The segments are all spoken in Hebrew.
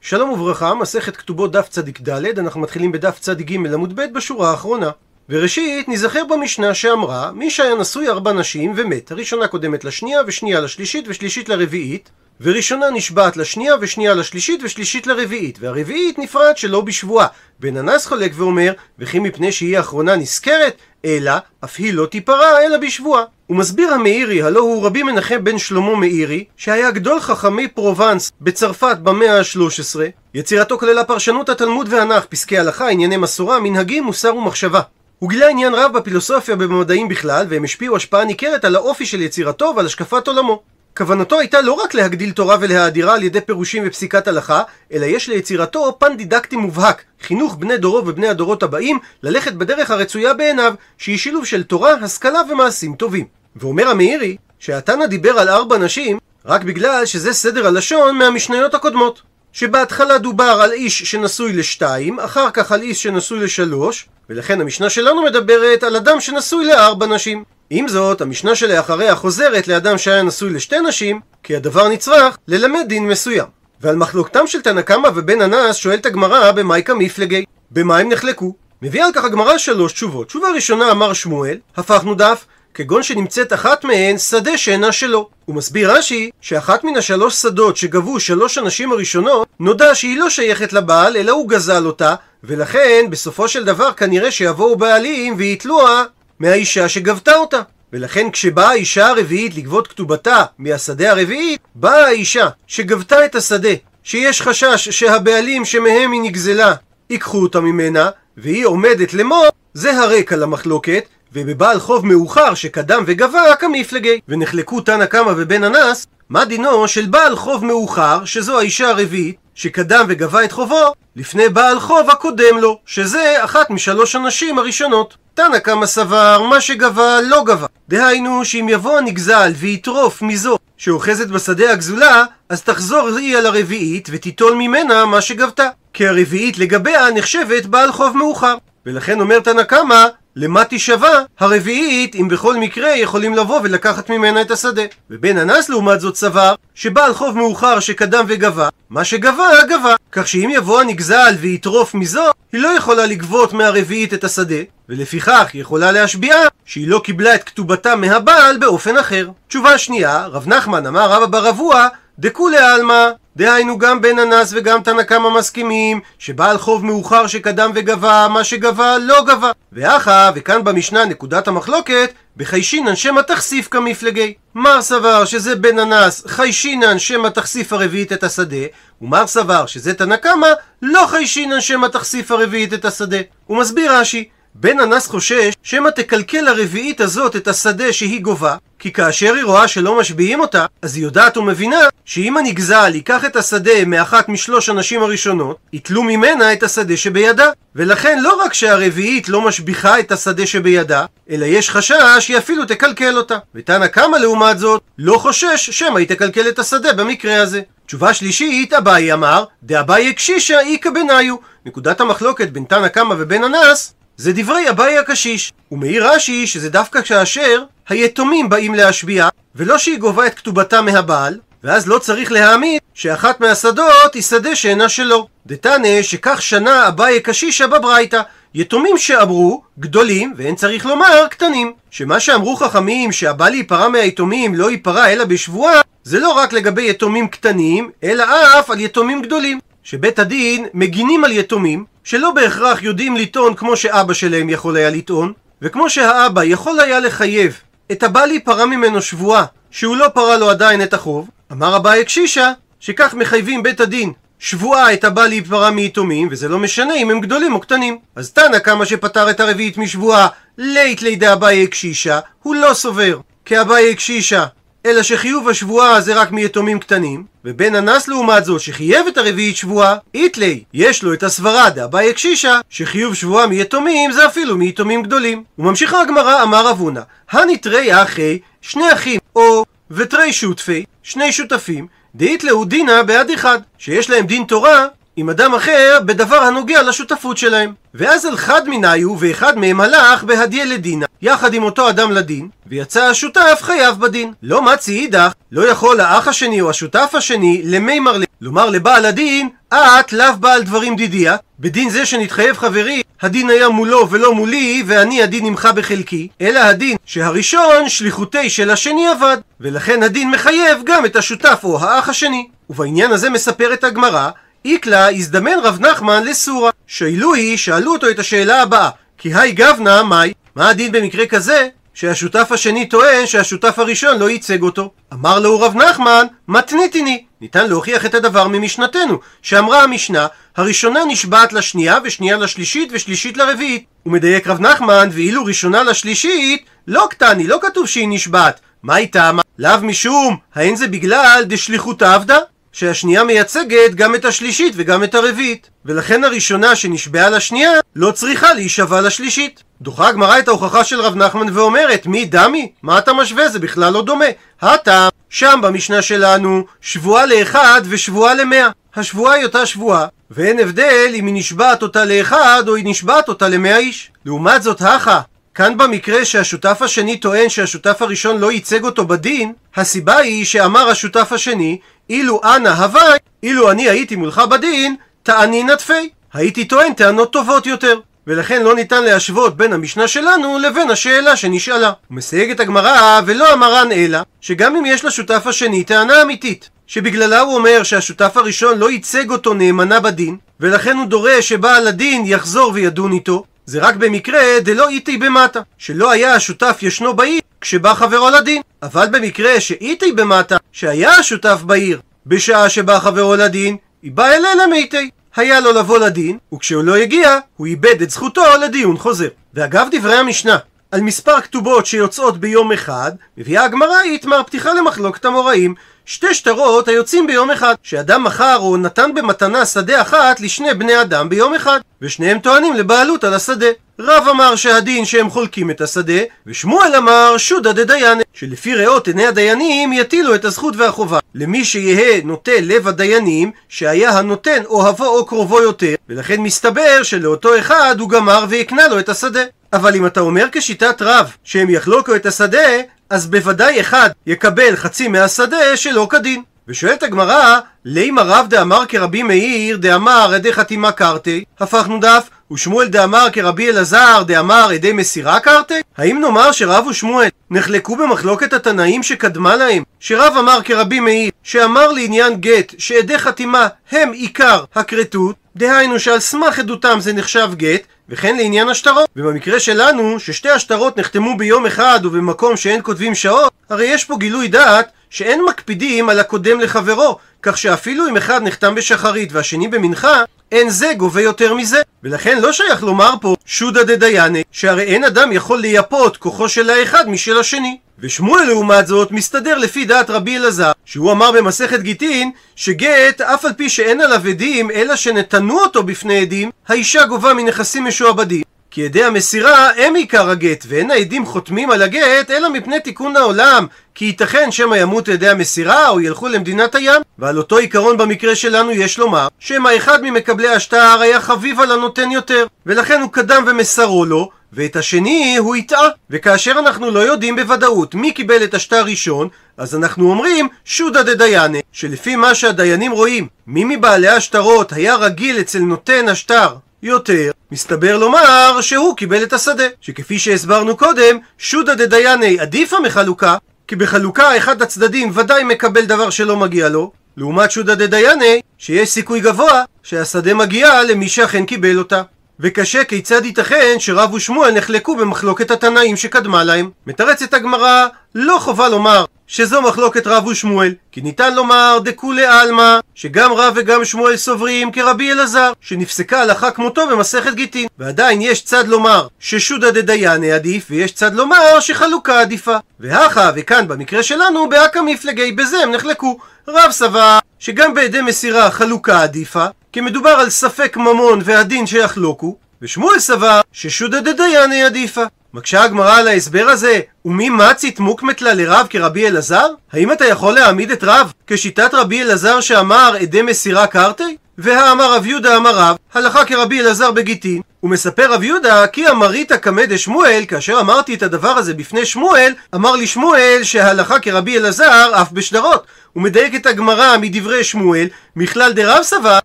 שלום וברכה, מסכת כתובות דף צ"ד, אנחנו מתחילים בדף צ"ג עמוד ב' בשורה האחרונה. וראשית, נזכר במשנה שאמרה, מי שהיה נשוי ארבע נשים ומת, הראשונה קודמת לשנייה, ושנייה לשלישית, ושלישית לרביעית, וראשונה נשבעת לשנייה, ושנייה לשלישית, ושלישית לרביעית, והרביעית נפרד שלא בשבועה. בן אנס חולק ואומר, וכי מפני שהיא האחרונה נזכרת, אלא, אף היא לא תיפרע, אלא בשבועה. הוא מסביר המאירי, הלא הוא רבי מנחם בן שלמה מאירי, שהיה גדול חכמי פרובנס בצרפת במאה ה-13. יצירתו כללה פרשנות התלמוד והנח, פסקי הלכה, ענייני מסורה, מנהגים, מוסר ומחשבה. הוא גילה עניין רב בפילוסופיה ובמדעים בכלל, והם השפיעו השפעה ניכרת על האופי של יצירתו ועל השקפת עולמו. כוונתו הייתה לא רק להגדיל תורה ולהאדירה על ידי פירושים ופסיקת הלכה, אלא יש ליצירתו פן דידקטי מובהק, חינוך בני דורו ובני הדורות הבאים ללכת בדרך הרצויה בעיניו, שהיא שילוב של תורה, השכלה ומעשים טובים. ואומר המאירי, שהתנא דיבר על ארבע נשים, רק בגלל שזה סדר הלשון מהמשניות הקודמות. שבהתחלה דובר על איש שנשוי לשתיים, אחר כך על איש שנשוי לשלוש, ולכן המשנה שלנו מדברת על אדם שנשוי לארבע נשים. עם זאת, המשנה שלאחריה חוזרת לאדם שהיה נשוי לשתי נשים, כי הדבר נצרך ללמד דין מסוים. ועל מחלוקתם של תנא קמא ובן אנס שואלת הגמרא במייקה מפלגי. במה הם נחלקו? מביאה על כך הגמרא שלוש תשובות. תשובה ראשונה אמר שמואל, הפכנו דף, כגון שנמצאת אחת מהן שדה שאינה שלו. הוא מסביר רש"י שאחת מן השלוש שדות שגבו שלוש הנשים הראשונות נודע שהיא לא שייכת לבעל אלא הוא גזל אותה ולכן בסופו של דבר כנראה שיבואו בעלים ויתלוה מהאישה שגבתה אותה. ולכן כשבאה האישה הרביעית לגבות כתובתה מהשדה הרביעית, באה האישה שגבתה את השדה, שיש חשש שהבעלים שמהם היא נגזלה ייקחו אותה ממנה, והיא עומדת למות, זה הרקע למחלוקת, ובבעל חוב מאוחר שקדם וגבה כמפלגי. ונחלקו תנא קמא ובן אנס, מה דינו של בעל חוב מאוחר, שזו האישה הרביעית, שקדם וגבה את חובו, לפני בעל חוב הקודם לו, שזה אחת משלוש הנשים הראשונות. תנא קמא סבר, מה שגבה לא גבה. דהיינו שאם יבוא הנגזל ויטרוף מזו שאוחזת בשדה הגזולה, אז תחזור היא על הרביעית ותיטול ממנה מה שגבתה. כי הרביעית לגביה נחשבת בעל חוב מאוחר. ולכן אומר תנא קמא, למה תישבע הרביעית אם בכל מקרה יכולים לבוא ולקחת ממנה את השדה. ובן אנס לעומת זאת סבר שבעל חוב מאוחר שקדם וגבה, מה שגבה גבה. כך שאם יבוא הנגזל ויטרוף מזו, היא לא יכולה לגבות מהרביעית את השדה, ולפיכך היא יכולה להשביעה שהיא לא קיבלה את כתובתה מהבעל באופן אחר. תשובה שנייה, רב נחמן אמר רבא בר אבוה דכולי עלמא דהיינו גם בן אנס וגם תנא קמא מסכימים שבעל חוב מאוחר שקדם וגבה, מה שגבה לא גבה. ואחא, וכאן במשנה נקודת המחלוקת, בחיישינן שמא תכסיף כמפלגי. מר סבר שזה בן אנס חיישינן שמא תכסיף הרביעית את השדה, ומר סבר שזה תנא קמא לא חיישינן שמא תכסיף הרביעית את השדה. הוא מסביר רש"י בן אנס חושש שמא תקלקל הרביעית הזאת את השדה שהיא גובה, כי כאשר היא רואה שלא משביעים אותה, אז היא יודעת ומבינה שאם הנגזל ייקח את השדה מאחת משלוש הנשים הראשונות, יתלו ממנה את השדה שבידה. ולכן לא רק שהרביעית לא משביחה את השדה שבידה, אלא יש חשש שהיא אפילו תקלקל אותה. ותנא קמא לעומת זאת, לא חושש שמא היא תקלקל את השדה במקרה הזה. תשובה שלישית, אביי אמר, דאביי קשישא איכא בניו. נקודת המחלוקת בין תנא קמא ובן אנס זה דברי אביי הקשיש. הוא מעיר רש"י שזה דווקא כאשר היתומים באים להשביע, ולא שהיא גובה את כתובתה מהבעל, ואז לא צריך להעמיד שאחת מהשדות היא שדה שאינה שלו. דתנא שכך שנה אביי קשישא בברייתא. יתומים שאמרו גדולים, ואין צריך לומר קטנים. שמה שאמרו חכמים שהבא להיפרע מהיתומים לא ייפרע אלא בשבועה, זה לא רק לגבי יתומים קטנים, אלא אף על יתומים גדולים. שבית הדין מגינים על יתומים, שלא בהכרח יודעים לטעון כמו שאבא שלהם יכול היה לטעון, וכמו שהאבא יכול היה לחייב את הבא להיפרע ממנו שבועה, שהוא לא פרע לו עדיין את החוב, אמר אביי קשישא, שכך מחייבים בית הדין שבועה את הבא להיפרע מיתומים, וזה לא משנה אם הם גדולים או קטנים. אז תנא כמה שפטר את הרביעית משבועה, לית לידי אביי קשישא, הוא לא סובר כאביי קשישא אלא שחיוב השבועה זה רק מיתומים קטנים, ובן אנס לעומת זאת שחייב את הרביעית שבועה, איתלי, יש לו את הסברה דאביי קשישא, שחיוב שבועה מיתומים זה אפילו מיתומים גדולים. וממשיכה הגמרא אמר אבונה, הנתרי אחי, שני אחים, או ותרי שותפי, שני שותפים, דאית לאו דינא בעד אחד, שיש להם דין תורה עם אדם אחר בדבר הנוגע לשותפות שלהם. ואז על חד מניו ואחד מהם הלך בהדיה לדינה, יחד עם אותו אדם לדין, ויצא השותף חייב בדין. לא מצי אידך, לא יכול האח השני או השותף השני למימר ל... לומר לבעל הדין, את לאו בעל דברים דידיה, בדין זה שנתחייב חברי, הדין היה מולו ולא מולי, ואני הדין עמך בחלקי, אלא הדין שהראשון שליחותי של השני עבד, ולכן הדין מחייב גם את השותף או האח השני. ובעניין הזה מספרת הגמרא, איקלה הזדמן רב נחמן לסורה, שאילו היא שאלו אותו את השאלה הבאה, כי היי גבנה מאי, מה הדין במקרה כזה שהשותף השני טוען שהשותף הראשון לא ייצג אותו. אמר לו רב נחמן, מתניתיני. ניתן להוכיח את הדבר ממשנתנו, שאמרה המשנה, הראשונה נשבעת לשנייה, ושנייה לשלישית, ושלישית לרביעית. הוא מדייק רב נחמן, ואילו ראשונה לשלישית, לא קטני, לא כתוב שהיא נשבעת. מה טעמה? לאו משום, האין זה בגלל דשליחות עבדה? שהשנייה מייצגת גם את השלישית וגם את הרביעית. ולכן הראשונה שנשבעה לשנייה לא צריכה להישבע לשלישית. דוחה הגמרא את ההוכחה של רב נחמן ואומרת, מי דמי? מה אתה משווה? זה בכלל לא דומה. הטעם, שם במשנה שלנו, שבועה לאחד ושבועה למאה. השבועה היא אותה שבועה, ואין הבדל אם היא נשבעת אותה לאחד או היא נשבעת אותה למאה איש. לעומת זאת, הכה, כאן במקרה שהשותף השני טוען שהשותף הראשון לא ייצג אותו בדין, הסיבה היא שאמר השותף השני, אילו אנא הווי, אילו אני הייתי מולך בדין, תעני נטפי. הייתי טוען טענות טובות יותר. ולכן לא ניתן להשוות בין המשנה שלנו לבין השאלה שנשאלה. מסייגת הגמרא, ולא המרן אלא, שגם אם יש לשותף השני טענה אמיתית, שבגללה הוא אומר שהשותף הראשון לא ייצג אותו נאמנה בדין, ולכן הוא דורש שבעל הדין יחזור וידון איתו, זה רק במקרה דלא איתי במטה, שלא היה השותף ישנו בעיר כשבא חברו לדין. אבל במקרה שאיתי במטה, שהיה השותף בעיר בשעה שבא חברו לדין, היא באה אלינה מאיתי. היה לו לבוא לדין, וכשהוא לא הגיע, הוא איבד את זכותו לדיון חוזר. ואגב דברי המשנה, על מספר כתובות שיוצאות ביום אחד, מביאה הגמרא איתמר פתיחה למחלוקת המוראים, שתי שטרות היוצאים ביום אחד, שאדם מכר או נתן במתנה שדה אחת לשני בני אדם ביום אחד, ושניהם טוענים לבעלות על השדה. רב אמר שהדין שהם חולקים את השדה, ושמואל אמר שודא דדיינה, שלפי ראות עיני הדיינים יטילו את הזכות והחובה. למי שיהא נוטה לב הדיינים, שהיה הנותן אוהבו או קרובו יותר, ולכן מסתבר שלאותו אחד הוא גמר ויקנה לו את השדה. אבל אם אתה אומר כשיטת רב, שהם יחלוקו את השדה, אז בוודאי אחד יקבל חצי מהשדה שלא כדין. ושואלת הגמרא, לימה רב דאמר כרבי מאיר דאמר עדי חתימה קרתי, הפכנו דף, ושמואל דאמר כרבי אלעזר דאמר עדי מסירה קרתי? האם נאמר שרב ושמואל נחלקו במחלוקת התנאים שקדמה להם? שרב אמר כרבי מאיר, שאמר לעניין גט שעדי חתימה הם עיקר הכרתות, דהיינו שעל סמך עדותם זה נחשב גט, וכן לעניין השטרות. ובמקרה שלנו, ששתי השטרות נחתמו ביום אחד ובמקום שאין כותבים שעות, הרי יש פה גילוי דעת שאין מקפידים על הקודם לחברו, כך שאפילו אם אחד נחתם בשחרית והשני במנחה, אין זה גובה יותר מזה. ולכן לא שייך לומר פה שודא דדיינה, שהרי אין אדם יכול לייפות כוחו של האחד משל השני. ושמואל לעומת זאת מסתדר לפי דעת רבי אלעזר, שהוא אמר במסכת גיטין, שגט, אף על פי שאין עליו עדים, אלא שנתנו אותו בפני עדים, האישה גובה מנכסים משועבדים. כי עדי המסירה הם עיקר הגט, ואין העדים חותמים על הגט, אלא מפני תיקון העולם, כי ייתכן שמא ימות עדי המסירה, או ילכו למדינת הים. ועל אותו עיקרון במקרה שלנו יש לומר, שמא אחד ממקבלי השטר היה חביב על הנותן יותר, ולכן הוא קדם ומסרו לו, ואת השני הוא יטעה. וכאשר אנחנו לא יודעים בוודאות מי קיבל את השטר ראשון, אז אנחנו אומרים שודא דדיינה, שלפי מה שהדיינים רואים, מי מבעלי השטרות היה רגיל אצל נותן השטר יותר, מסתבר לומר שהוא קיבל את השדה, שכפי שהסברנו קודם, שודא דדייני עדיפה מחלוקה, כי בחלוקה אחד הצדדים ודאי מקבל דבר שלא מגיע לו, לעומת שודא דדייני, שיש סיכוי גבוה שהשדה מגיע למי שאכן קיבל אותה. וקשה כיצד ייתכן שרב ושמואל נחלקו במחלוקת התנאים שקדמה להם. מתרצת הגמרא, לא חובה לומר שזו מחלוקת רב ושמואל, כי ניתן לומר דכולי עלמא, שגם רב וגם שמואל סוברים כרבי אלעזר, שנפסקה הלכה כמותו במסכת גיטין. ועדיין יש צד לומר ששודא דדייני עדיף, ויש צד לומר שחלוקה עדיפה. והכה, וכאן במקרה שלנו, באקא מפלגי, בזה הם נחלקו. רב סבר שגם בעדי מסירה חלוקה עדיפה, כי מדובר על ספק ממון והדין שיחלוקו, ושמואל סבר ששודא דדייני עדיפה. מקשה הגמרא על ההסבר הזה, ומי מצית מוקמת לה לרב כרבי אלעזר? האם אתה יכול להעמיד את רב כשיטת רבי אלעזר שאמר עדי מסירה קרתי? והאמר רב יהודה אמר רב, הלכה כרבי אלעזר בגיטין. ומספר רב יהודה כי אמרית קמא דשמואל, כאשר אמרתי את הדבר הזה בפני שמואל, אמר לי שמואל שהלכה כרבי אלעזר אף בשטרות. הוא מדייק את הגמרא מדברי שמואל, מכלל דרב סבר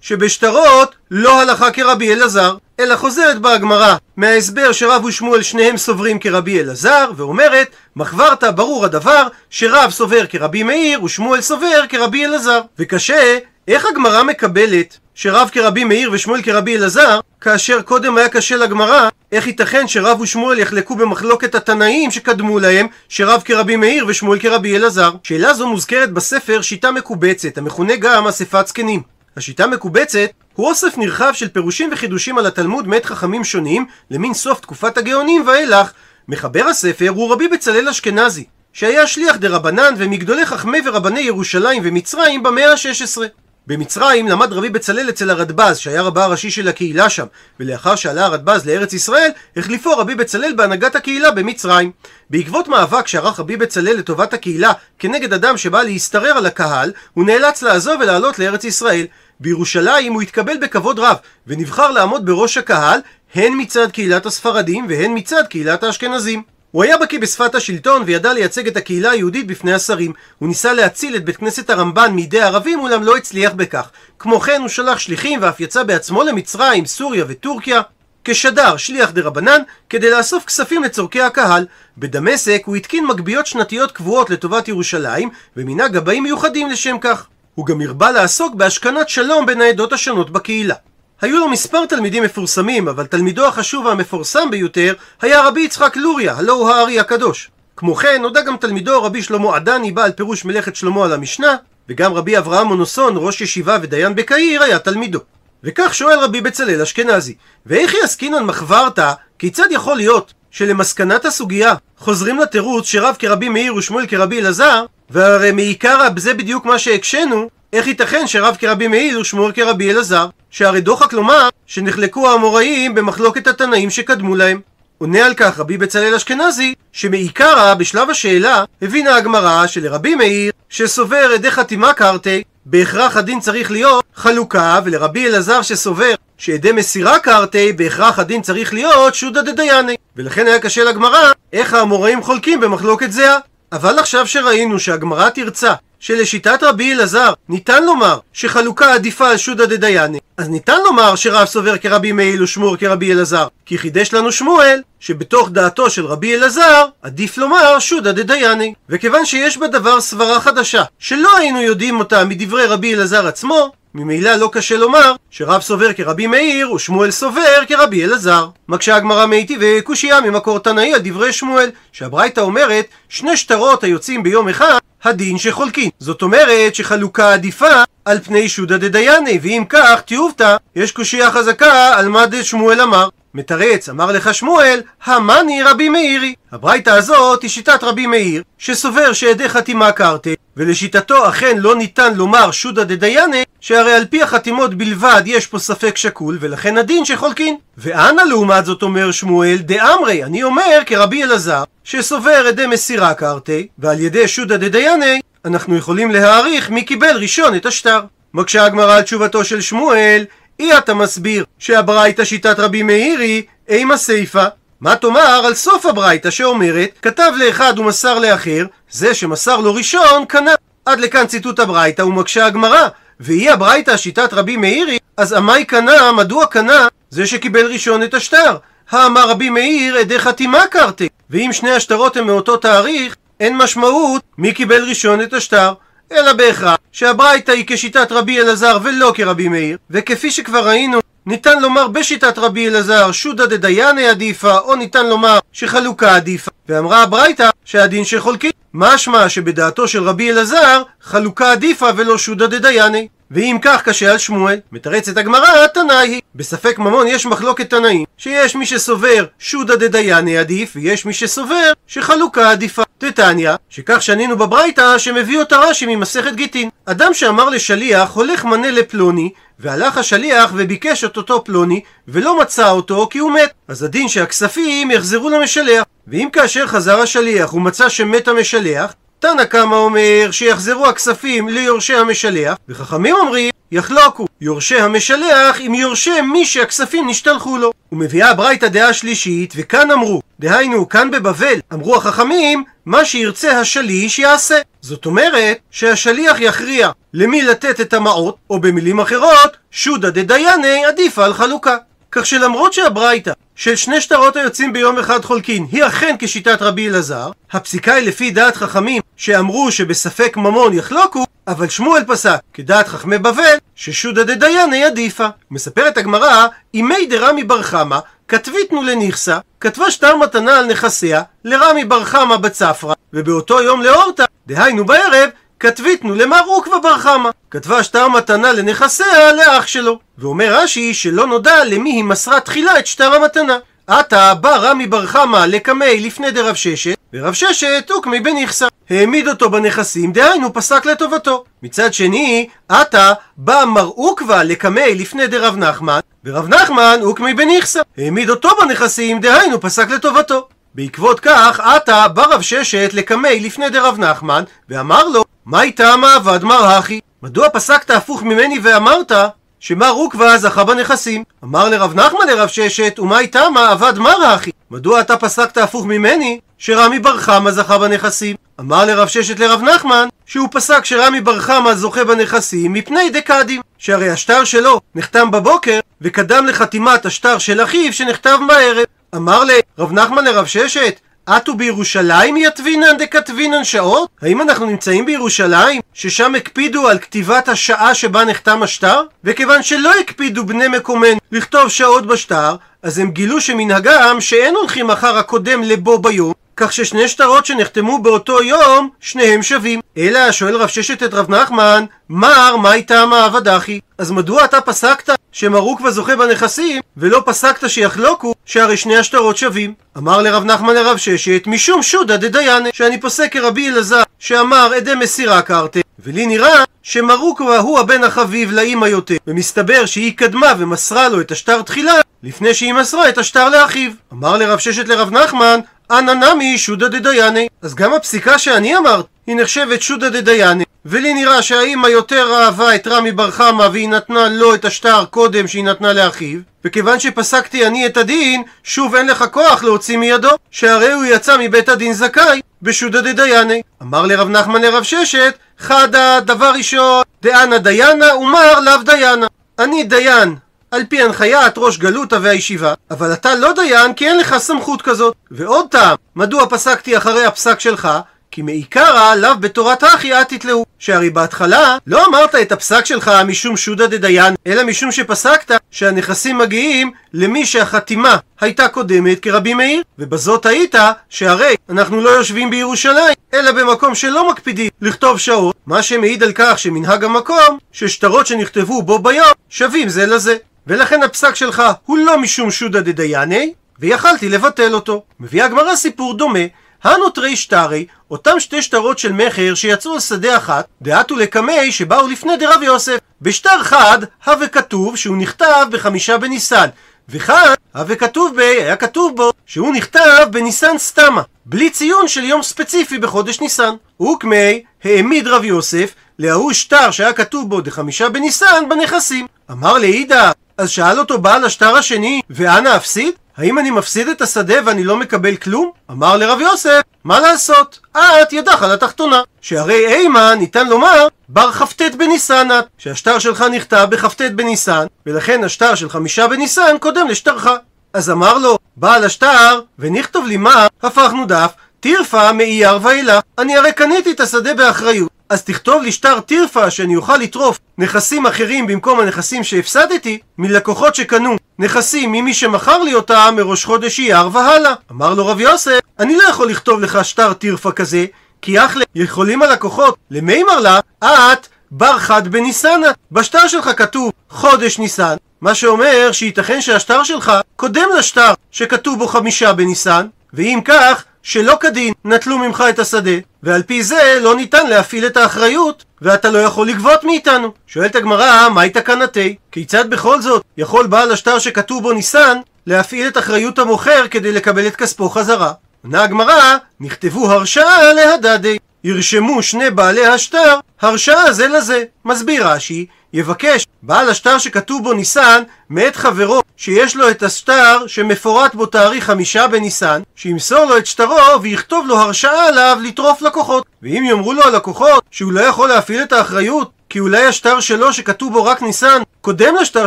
שבשטרות לא הלכה כרבי אלעזר, אלא חוזרת בה הגמרא מההסבר שרב ושמואל שניהם סוברים כרבי אלעזר, ואומרת מחברתא ברור הדבר שרב סובר כרבי מאיר ושמואל סובר כרבי אלעזר. וקשה איך הגמרא מקבלת שרב כרבי מאיר ושמואל כרבי אלעזר, כאשר קודם היה קשה לגמרא, איך ייתכן שרב ושמואל יחלקו במחלוקת התנאים שקדמו להם, שרב כרבי מאיר ושמואל כרבי אלעזר? שאלה זו מוזכרת בספר שיטה מקובצת, המכונה גם אספת זקנים. השיטה מקובצת הוא אוסף נרחב של פירושים וחידושים על התלמוד מאת חכמים שונים, למין סוף תקופת הגאונים ואילך. מחבר הספר הוא רבי בצלאל אשכנזי, שהיה שליח דה רבנן ומגדולי חכמי ורבני ירושלים ומצרים במאה ה-16. במצרים למד רבי בצלאל אצל הרדב"ז, שהיה רבה הראשי של הקהילה שם, ולאחר שעלה הרדב"ז לארץ ישראל, החליפו רבי בצלאל בהנהגת הקהילה במצרים. בעקבות מאבק שערך רבי בצלאל לטובת הקהילה כנגד אדם שבא להשתרר על הקהל, הוא נאלץ לעזוב ולעלות לארץ ישראל. בירושלים הוא התקבל בכבוד רב, ונבחר לעמוד בראש הקהל, הן מצד קהילת הספרדים והן מצד קהילת האשכנזים. הוא היה בקיא בשפת השלטון וידע לייצג את הקהילה היהודית בפני השרים. הוא ניסה להציל את בית כנסת הרמב"ן מידי הערבים אולם לא הצליח בכך. כמו כן הוא שלח שליחים ואף יצא בעצמו למצרים, סוריה וטורקיה כשדר, שליח דה רבנן, כדי לאסוף כספים לצורכי הקהל. בדמשק הוא התקין מגביות שנתיות קבועות לטובת ירושלים, ומינה גבאים מיוחדים לשם כך. הוא גם הרבה לעסוק בהשכנת שלום בין העדות השונות בקהילה. היו לו מספר תלמידים מפורסמים, אבל תלמידו החשוב והמפורסם ביותר היה רבי יצחק לוריה, הלא הוא הארי הקדוש. כמו כן, נודע גם תלמידו רבי שלמה עדני, בעל פירוש מלאכת שלמה על המשנה, וגם רבי אברהם מונוסון, ראש ישיבה ודיין בקהיר, היה תלמידו. וכך שואל רבי בצלאל אשכנזי, ואיך יעסקינן מחברתא, כיצד יכול להיות שלמסקנת הסוגיה חוזרים לתירוץ שרב כרבי מאיר ושמואל כרבי אלעזר, והרי מעיקרא זה בדיוק מה שהקשינו, איך ייתכן שרב כרבי מאיר ושמואל כרבי אלעזר? שהרי דוחק לומר שנחלקו האמוראים במחלוקת התנאים שקדמו להם. עונה על כך רבי בצלאל אשכנזי, שמעיקרא בשלב השאלה הבינה הגמרא שלרבי מאיר שסובר עדי חתימה קרתי בהכרח הדין צריך להיות חלוקה ולרבי אלעזר שסובר שעדי מסירה קרתי בהכרח הדין צריך להיות שודא דדייני ולכן היה קשה לגמרא איך האמוראים חולקים במחלוקת זהה אבל עכשיו שראינו שהגמרא תרצה שלשיטת רבי אלעזר ניתן לומר שחלוקה עדיפה על שודא דדייני אז ניתן לומר שרב סובר כרבי מאיר ושמור כרבי אלעזר כי חידש לנו שמואל שבתוך דעתו של רבי אלעזר עדיף לומר שודא דדייני וכיוון שיש בדבר סברה חדשה שלא היינו יודעים אותה מדברי רבי אלעזר עצמו ממילא לא קשה לומר שרב סובר כרבי מאיר ושמואל סובר כרבי אלעזר. מקשה הגמרא מאיתי וקושייה ממקור תנאי על דברי שמואל שהברייתא אומרת שני שטרות היוצאים ביום אחד הדין שחולקין. זאת אומרת שחלוקה עדיפה על פני שודא דדייני, ואם כך, תיובתא, יש קושייה חזקה על מה דשמואל אמר. מתרץ, אמר לך שמואל, המאני רבי מאירי. הברייתא הזאת היא שיטת רבי מאיר, שסובר שעדי חתימה קרתי, ולשיטתו אכן לא ניתן לומר שודא דדייני, שהרי על פי החתימות בלבד יש פה ספק שקול, ולכן הדין שחולקין. ואנה לעומת זאת אומר שמואל, דאמרי, אני אומר כרבי אלעזר, שסובר עדי מסירה קרתי, ועל ידי שודא דדייני, אנחנו יכולים להעריך מי קיבל ראשון את השטר. מקשה הגמרא על תשובתו של שמואל, אי אתה מסביר שהברייתא שיטת רבי מאירי, אימה סיפה. מה תאמר על סוף הברייתא שאומרת, כתב לאחד ומסר לאחר, זה שמסר לו ראשון קנה. עד לכאן ציטוט הברייתא ומקשה הגמרא, והיא הברייתא שיטת רבי מאירי, אז עמי קנה, מדוע קנה, זה שקיבל ראשון את השטר. האמר רבי מאיר, עדי חתימה קרתי. ואם שני השטרות הם מאותו תאריך, אין משמעות מי קיבל ראשון את השטר. אלא בהכרח שהברייתא היא כשיטת רבי אלעזר ולא כרבי מאיר, וכפי שכבר ראינו, ניתן לומר בשיטת רבי אלעזר שודא דדייני עדיפה, או ניתן לומר שחלוקה עדיפה. ואמרה הברייתא שהדין שחולקים. משמע שבדעתו של רבי אלעזר חלוקה עדיפה ולא שודא דדייני. ואם כך קשה על שמואל, מתרצת הגמרא, תנאי היא. בספק ממון יש מחלוקת תנאים, שיש מי שסובר שודא דדייני עדיף, ויש מי שסובר שחלוקה עדיפה. תתניא, שכך שנינו בברייתא שמביא אותה רש"י ממסכת גיטין. אדם שאמר לשליח, הולך מנה לפלוני, והלך השליח וביקש את אותו פלוני, ולא מצא אותו כי הוא מת. אז הדין שהכספים יחזרו למשלח. ואם כאשר חזר השליח הוא מצא שמת המשלח, תנא קמא אומר שיחזרו הכספים ליורשי המשלח, וחכמים אומרים יחלוקו יורשי המשלח עם יורשי מי שהכספים נשתלחו לו. ומביאה הברייתא דעה שלישית, וכאן אמרו, דהיינו, כאן בבבל, אמרו החכמים, מה שירצה השליש יעשה. זאת אומרת, שהשליח יכריע למי לתת את המעות, או במילים אחרות, שודא דדייני עדיפה על חלוקה. כך שלמרות שהברייתא של שני שטרות היוצאים ביום אחד חולקין היא אכן כשיטת רבי אלעזר, הפסיקה היא לפי דעת חכמים שאמרו שבספק ממון יחלוקו, אבל שמואל פסק כדעת חכמי בבל ששודא דדייני עדיפה. מספרת הגמרא, אימי דרמי בר חמא כתביתנו לניכסה, כתבה שטר מתנה על נכסיה לרמי בר חמא בצפרא, ובאותו יום לאורתא, דהיינו בערב, כתביתנו למר עוקבא בר חמא. כתבה שטר מתנה לנכסיה לאח שלו. ואומר רש"י שלא נודע למי היא מסרה תחילה את שטר המתנה. עתה בא רמי בר חמא לקמי לפני דרב ששת, ורב ששת הוקמי בנכסה. העמיד אותו בנכסים, דהיינו פסק לטובתו. מצד שני, עתה בא מר עוקבא לקמי לפני דרב נחמן, ורב נחמן הוקמי בנכסה. העמיד אותו בנכסים, דהיינו פסק לטובתו. בעקבות כך, עתה בא רב ששת לקמי לפני דרב נחמן, ואמר לו, מה איתה מעבד מר הכי? מדוע פסקת הפוך ממני ואמרת שמר עוקבא זכה בנכסים? אמר לרב נחמן לרב ששת, ומה איתה מעבד מר הכי? מדוע אתה פסקת הפוך ממני שרמי בר חמא זכה בנכסים? אמר לרב ששת לרב נחמן שהוא פסק שרמי בר חמא זוכה בנכסים מפני דקדים שהרי השטר שלו נחתם בבוקר וקדם לחתימת השטר של אחיו שנחתם בערב אמר לרב נחמן לרב ששת אטו בירושלים יתבינן דכתבינן שעות? האם אנחנו נמצאים בירושלים, ששם הקפידו על כתיבת השעה שבה נחתם השטר? וכיוון שלא הקפידו בני מקומנו לכתוב שעות בשטר, אז הם גילו שמנהגם שאין הולכים אחר הקודם לבו ביום, כך ששני שטרות שנחתמו באותו יום, שניהם שווים. אלא שואל רב ששת את רב נחמן, מר, מה איתם העבד אחי? אז מדוע אתה פסקת שמר עוקבא זוכה בנכסים, ולא פסקת שיחלוקו, שהרי שני השטרות שווים? אמר לרב נחמן לרב ששת, משום שודא דדיינה, שאני פוסק כרבי אלעזר, שאמר עדי מסירה קרתה, ולי נראה שמר עוקבא הוא הבן החביב לאימא יותר, ומסתבר שהיא קדמה ומסרה לו את השטר תחילה, לפני שהיא מסרה את השטר לאחיו. אמר לרב ששת לרב נחמן, אנא נמי שודא דדייני. אז גם הפסיקה שאני אמרת, היא נחשבת שודא דדייני. ולי נראה שהאימא יותר אהבה את רמי בר חמא והיא נתנה לו את השטר קודם שהיא נתנה לאחיו, וכיוון שפסקתי אני את הדין, שוב אין לך כוח להוציא מידו, שהרי הוא יצא מבית הדין זכאי בשודא דדייני. אמר לרב נחמן לרב ששת, חדא דבר ראשון, דאנה דיינה ומר לאו דיינה. אני דיין על פי הנחיית ראש גלותא והישיבה, אבל אתה לא דיין כי אין לך סמכות כזאת. ועוד טעם, מדוע פסקתי אחרי הפסק שלך? כי מעיקרא לאו בתורת הכי את תתלהו. שהרי בהתחלה לא אמרת את הפסק שלך משום שודא דדיין, אלא משום שפסקת שהנכסים מגיעים למי שהחתימה הייתה קודמת כרבי מאיר, ובזאת היית שהרי אנחנו לא יושבים בירושלים, אלא במקום שלא מקפידים לכתוב שעות, מה שמעיד על כך שמנהג המקום, ששטרות שנכתבו בו ביום שווים זה לזה. ולכן הפסק שלך הוא לא משום שודא דדייני, ויכלתי לבטל אותו. מביאה הגמרא סיפור דומה הנותרי שטרי, אותם שתי שטרות של מכר שיצאו על שדה אחת, דעתו לקמי שבאו לפני דרב יוסף. בשטר חד, הווה כתוב שהוא נכתב בחמישה בניסן, וכאן, הווה כתוב ב... היה כתוב בו שהוא נכתב בניסן סתמה, בלי ציון של יום ספציפי בחודש ניסן. וקמי העמיד רב יוסף להוא שטר שהיה כתוב בו דחמישה בניסן בנכסים. אמר לעידה, אז שאל אותו בעל השטר השני, ואנה אפסיד? האם אני מפסיד את השדה ואני לא מקבל כלום? אמר לרב יוסף, מה לעשות? את ידך על התחתונה. שהרי אימה ניתן לומר בר כ"ט בניסן את, שהשטר שלך נכתב בכ"ט בניסן, ולכן השטר של חמישה בניסן קודם לשטרך. אז אמר לו בעל השטר, ונכתוב לי מה, הפכנו דף, תירפא מאייר ואילך. אני הרי קניתי את השדה באחריות. אז תכתוב לי שטר טירפה שאני אוכל לטרוף נכסים אחרים במקום הנכסים שהפסדתי מלקוחות שקנו נכסים ממי שמכר לי אותם מראש חודש אייר והלאה. אמר לו רב יוסף, אני לא יכול לכתוב לך שטר טירפה כזה, כי אחלה יכולים הלקוחות למימר לה, את בר חד בניסנה. בשטר שלך כתוב חודש ניסן, מה שאומר שייתכן שהשטר שלך קודם לשטר שכתוב בו חמישה בניסן, ואם כך, שלא כדין נטלו ממך את השדה, ועל פי זה לא ניתן להפעיל את האחריות, ואתה לא יכול לגבות מאיתנו. שואלת הגמרא, מהי תקנתי? כיצד בכל זאת יכול בעל השטר שכתוב בו ניסן להפעיל את אחריות המוכר כדי לקבל את כספו חזרה? עונה הגמרא, נכתבו הרשאה להדדי. ירשמו שני בעלי השטר הרשאה זה לזה. מסביר רש"י, יבקש בעל השטר שכתוב בו ניסן מאת חברו שיש לו את השטר שמפורט בו תאריך חמישה בניסן שימסור לו את שטרו ויכתוב לו הרשאה עליו לטרוף לקוחות. ואם יאמרו לו הלקוחות שהוא לא יכול להפעיל את האחריות כי אולי השטר שלו שכתוב בו רק ניסן קודם לשטר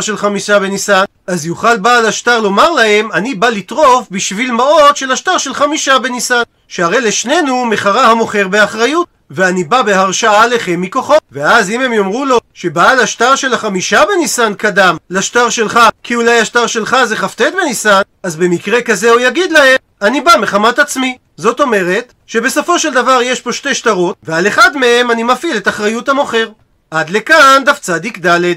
של חמישה בניסן אז יוכל בעל השטר לומר להם אני בא לטרוף בשביל מעות של השטר של חמישה בניסן. שהרי לשנינו מחרה המוכר באחריות ואני בא בהרשאה עליכם מכוחו. ואז אם הם יאמרו לו שבעל השטר של החמישה בניסן קדם לשטר שלך, כי אולי השטר שלך זה כ"ט בניסן, אז במקרה כזה הוא יגיד להם, אני בא מחמת עצמי. זאת אומרת, שבסופו של דבר יש פה שתי שטרות, ועל אחד מהם אני מפעיל את אחריות המוכר. עד לכאן דף צדיק ד'.